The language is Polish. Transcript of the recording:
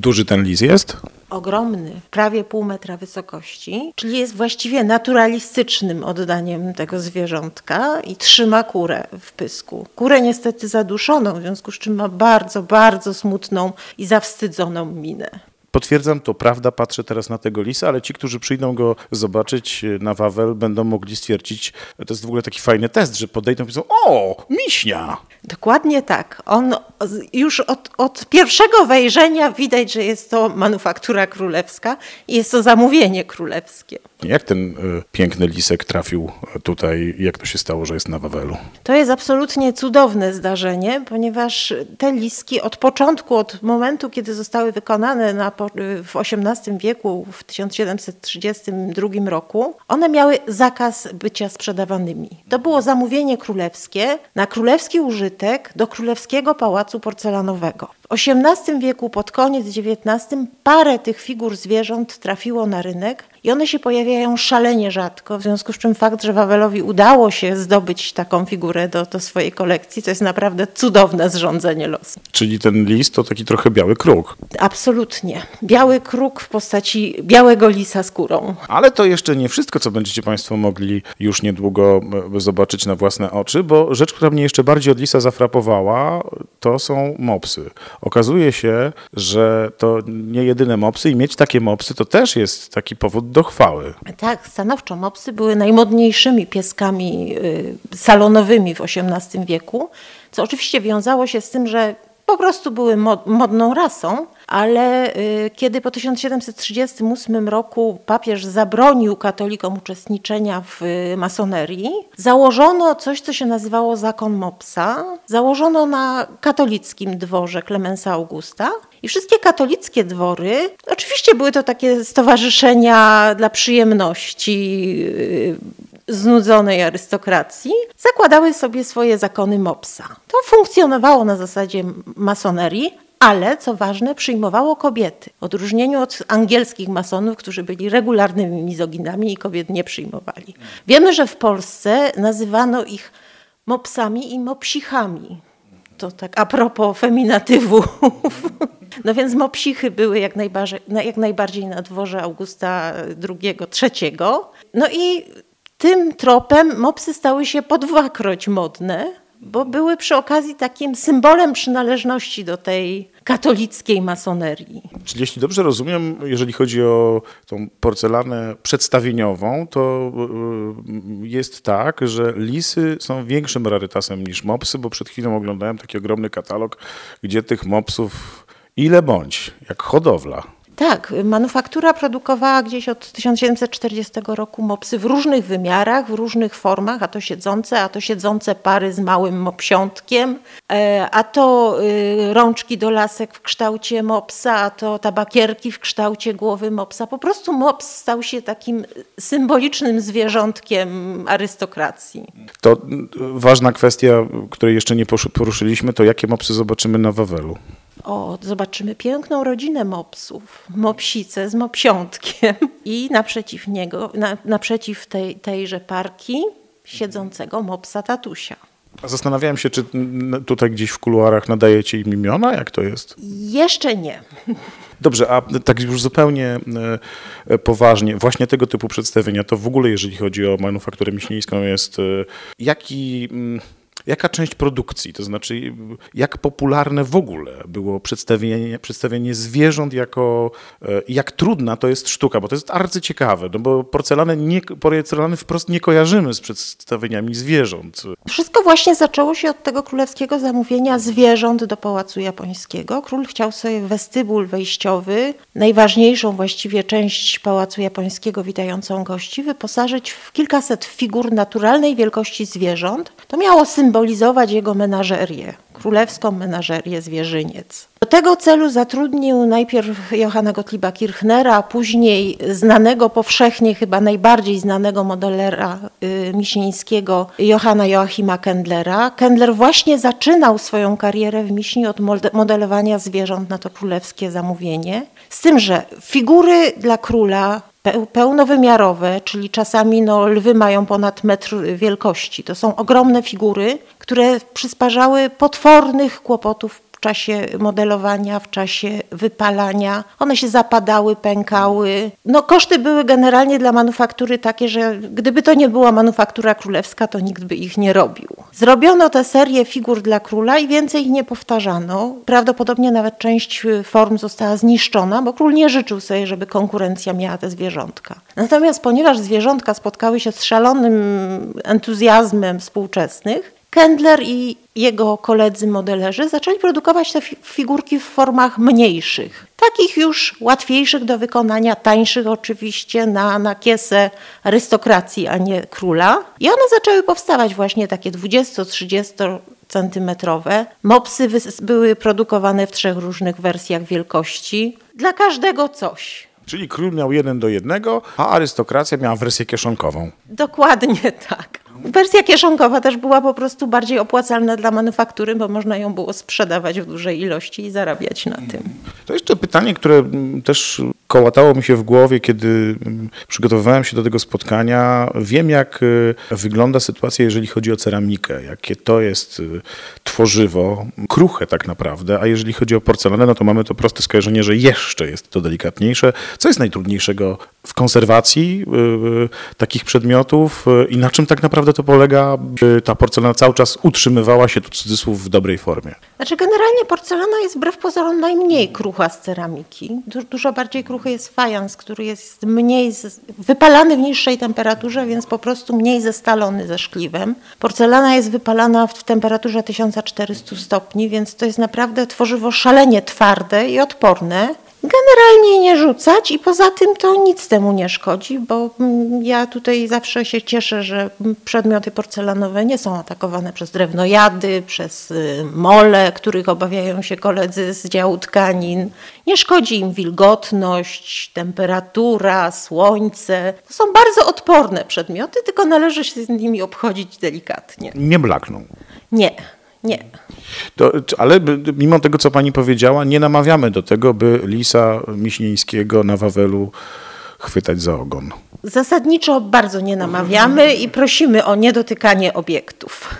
Duży ten lis jest? ogromny, prawie pół metra wysokości, czyli jest właściwie naturalistycznym oddaniem tego zwierzątka i trzyma kurę w pysku. Kurę niestety zaduszoną, w związku z czym ma bardzo, bardzo smutną i zawstydzoną minę. Potwierdzam, to prawda, patrzę teraz na tego lisa, ale ci, którzy przyjdą go zobaczyć e, na Wawel, będą mogli stwierdzić, to jest w ogóle taki fajny test, że podejdą i powiedzą, o, miśnia! Dokładnie tak. On już od, od, pierwszego wejrzenia widać, że jest to manufaktura królewska i jest to zamówienie królewskie. Jak ten y, piękny lisek trafił tutaj? Jak to się stało, że jest na Wawelu? To jest absolutnie cudowne zdarzenie, ponieważ te liski od początku, od momentu, kiedy zostały wykonane na, w XVIII wieku, w 1732 roku, one miały zakaz bycia sprzedawanymi. To było zamówienie królewskie na królewski użytek do królewskiego pałacu porcelanowego. XVIII wieku, pod koniec XIX, parę tych figur zwierząt trafiło na rynek i one się pojawiają szalenie rzadko, w związku z czym fakt, że Wawelowi udało się zdobyć taką figurę do, do swojej kolekcji, to jest naprawdę cudowne zrządzenie losu. Czyli ten list to taki trochę biały kruk. Absolutnie. Biały kruk w postaci białego lisa skórą. Ale to jeszcze nie wszystko, co będziecie Państwo mogli już niedługo e, zobaczyć na własne oczy, bo rzecz, która mnie jeszcze bardziej od lisa zafrapowała, to są mopsy. Okazuje się, że to nie jedyne mopsy i mieć takie mopsy to też jest taki powód do chwały. Tak, stanowczo mopsy były najmodniejszymi pieskami y, salonowymi w XVIII wieku, co oczywiście wiązało się z tym, że po prostu były modną rasą, ale y, kiedy po 1738 roku papież zabronił katolikom uczestniczenia w y, masonerii, założono coś, co się nazywało zakon Mopsa. Założono na katolickim dworze Klemensa Augusta. I wszystkie katolickie dwory, oczywiście były to takie stowarzyszenia dla przyjemności y, znudzonej arystokracji, zakładały sobie swoje zakony Mopsa. To funkcjonowało na zasadzie masonerii, ale co ważne, przyjmowało kobiety. W odróżnieniu od angielskich masonów, którzy byli regularnymi mizoginami i kobiet nie przyjmowali. Wiemy, że w Polsce nazywano ich mopsami i mopsichami. To tak a propos feminatywów. No więc mopsichy były jak najbardziej, jak najbardziej na dworze Augusta II, III. No i tym tropem mopsy stały się po dwakroć modne, bo były przy okazji takim symbolem przynależności do tej katolickiej masonerii. Czyli jeśli dobrze rozumiem, jeżeli chodzi o tą porcelanę przedstawieniową, to y, jest tak, że lisy są większym rarytasem niż mopsy, bo przed chwilą oglądałem taki ogromny katalog, gdzie tych mopsów ile bądź, jak hodowla. Tak, manufaktura produkowała gdzieś od 1740 roku mopsy w różnych wymiarach, w różnych formach, a to siedzące, a to siedzące pary z małym mopsiątkiem, e, a to y, rączki do lasek w kształcie mopsa, a to tabakierki w kształcie głowy mopsa. Po prostu mops stał się takim symbolicznym zwierzątkiem arystokracji. To ważna kwestia, której jeszcze nie poruszyliśmy, to jakie mopsy zobaczymy na Wawelu? O, zobaczymy piękną rodzinę mopsów, mopsice z mopsiątkiem i naprzeciw niego, na, naprzeciw tej, tejże parki siedzącego mopsa tatusia. Zastanawiałem się, czy tutaj gdzieś w kuluarach nadajecie im imiona, jak to jest? Jeszcze nie. Dobrze, a tak już zupełnie e, poważnie, właśnie tego typu przedstawienia, to w ogóle jeżeli chodzi o manufakturę miśnieńską jest, e, jaki mm, Jaka część produkcji, to znaczy jak popularne w ogóle było przedstawienie, przedstawienie zwierząt jako, e, jak trudna to jest sztuka, bo to jest arcyciekawe, no bo porcelany, nie, porcelany wprost nie kojarzymy z przedstawieniami zwierząt. Wszystko właśnie zaczęło się od tego królewskiego zamówienia zwierząt do Pałacu Japońskiego. Król chciał sobie westybul wejściowy, najważniejszą właściwie część Pałacu Japońskiego witającą gości, wyposażyć w kilkaset figur naturalnej wielkości zwierząt. To miało symbol symbolizować jego menażerię, królewską menażerię zwierzyniec. Do tego celu zatrudnił najpierw Johanna Gottlieba Kirchnera, później znanego powszechnie, chyba najbardziej znanego modelera y, miśnieńskiego Johanna Joachima Kendlera. Kendler właśnie zaczynał swoją karierę w Miśni od modelowania zwierząt na to królewskie zamówienie. Z tym, że figury dla króla pełnowymiarowe, czyli czasami no, lwy mają ponad metr wielkości. To są ogromne figury, które przysparzały potwornych kłopotów w czasie modelowania, w czasie wypalania. One się zapadały, pękały. No koszty były generalnie dla manufaktury takie, że gdyby to nie była manufaktura królewska, to nikt by ich nie robił. Zrobiono tę serię figur dla króla i więcej ich nie powtarzano. Prawdopodobnie nawet część form została zniszczona, bo król nie życzył sobie, żeby konkurencja miała te zwierzątka. Natomiast ponieważ zwierzątka spotkały się z szalonym entuzjazmem współczesnych, Kendler i jego koledzy modelerzy zaczęli produkować te fi figurki w formach mniejszych, takich już łatwiejszych do wykonania, tańszych oczywiście na, na kiesę arystokracji, a nie króla. I one zaczęły powstawać właśnie takie 20-30 centymetrowe. Mopsy były produkowane w trzech różnych wersjach wielkości. Dla każdego coś. Czyli król miał jeden do jednego, a arystokracja miała wersję kieszonkową. Dokładnie tak. Wersja kieszonkowa też była po prostu bardziej opłacalna dla manufaktury, bo można ją było sprzedawać w dużej ilości i zarabiać na tym. To jeszcze pytanie, które mm, też kołatało mi się w głowie, kiedy mm, przygotowywałem się do tego spotkania. Wiem, jak y, wygląda sytuacja, jeżeli chodzi o ceramikę, jakie to jest y, tworzywo, kruche tak naprawdę, a jeżeli chodzi o porcelanę, no to mamy to proste skojarzenie, że jeszcze jest to delikatniejsze. Co jest najtrudniejszego w konserwacji y, takich przedmiotów i na czym tak naprawdę to polega, by ta porcelana cały czas utrzymywała się, tu cudzysłów, w dobrej formie? Znaczy generalnie porcelana jest wbrew pozorom najmniej krucha z ceramiki. Du dużo bardziej kruchy jest fajans, który jest mniej wypalany w niższej temperaturze, więc po prostu mniej zestalony ze szkliwem. Porcelana jest wypalana w temperaturze 1400 stopni, więc to jest naprawdę tworzywo szalenie twarde i odporne. Generalnie nie rzucać i poza tym to nic temu nie szkodzi, bo mm, ja tutaj zawsze się cieszę, że przedmioty porcelanowe nie są atakowane przez drewnojady, przez y, mole, których obawiają się koledzy z działu tkanin. Nie szkodzi im wilgotność, temperatura, słońce. To są bardzo odporne przedmioty, tylko należy się z nimi obchodzić delikatnie. Nie blakną. Nie. Nie. To, ale mimo tego, co pani powiedziała, nie namawiamy do tego, by lisa Miśnieńskiego na Wawelu chwytać za ogon. Zasadniczo bardzo nie namawiamy i prosimy o niedotykanie obiektów.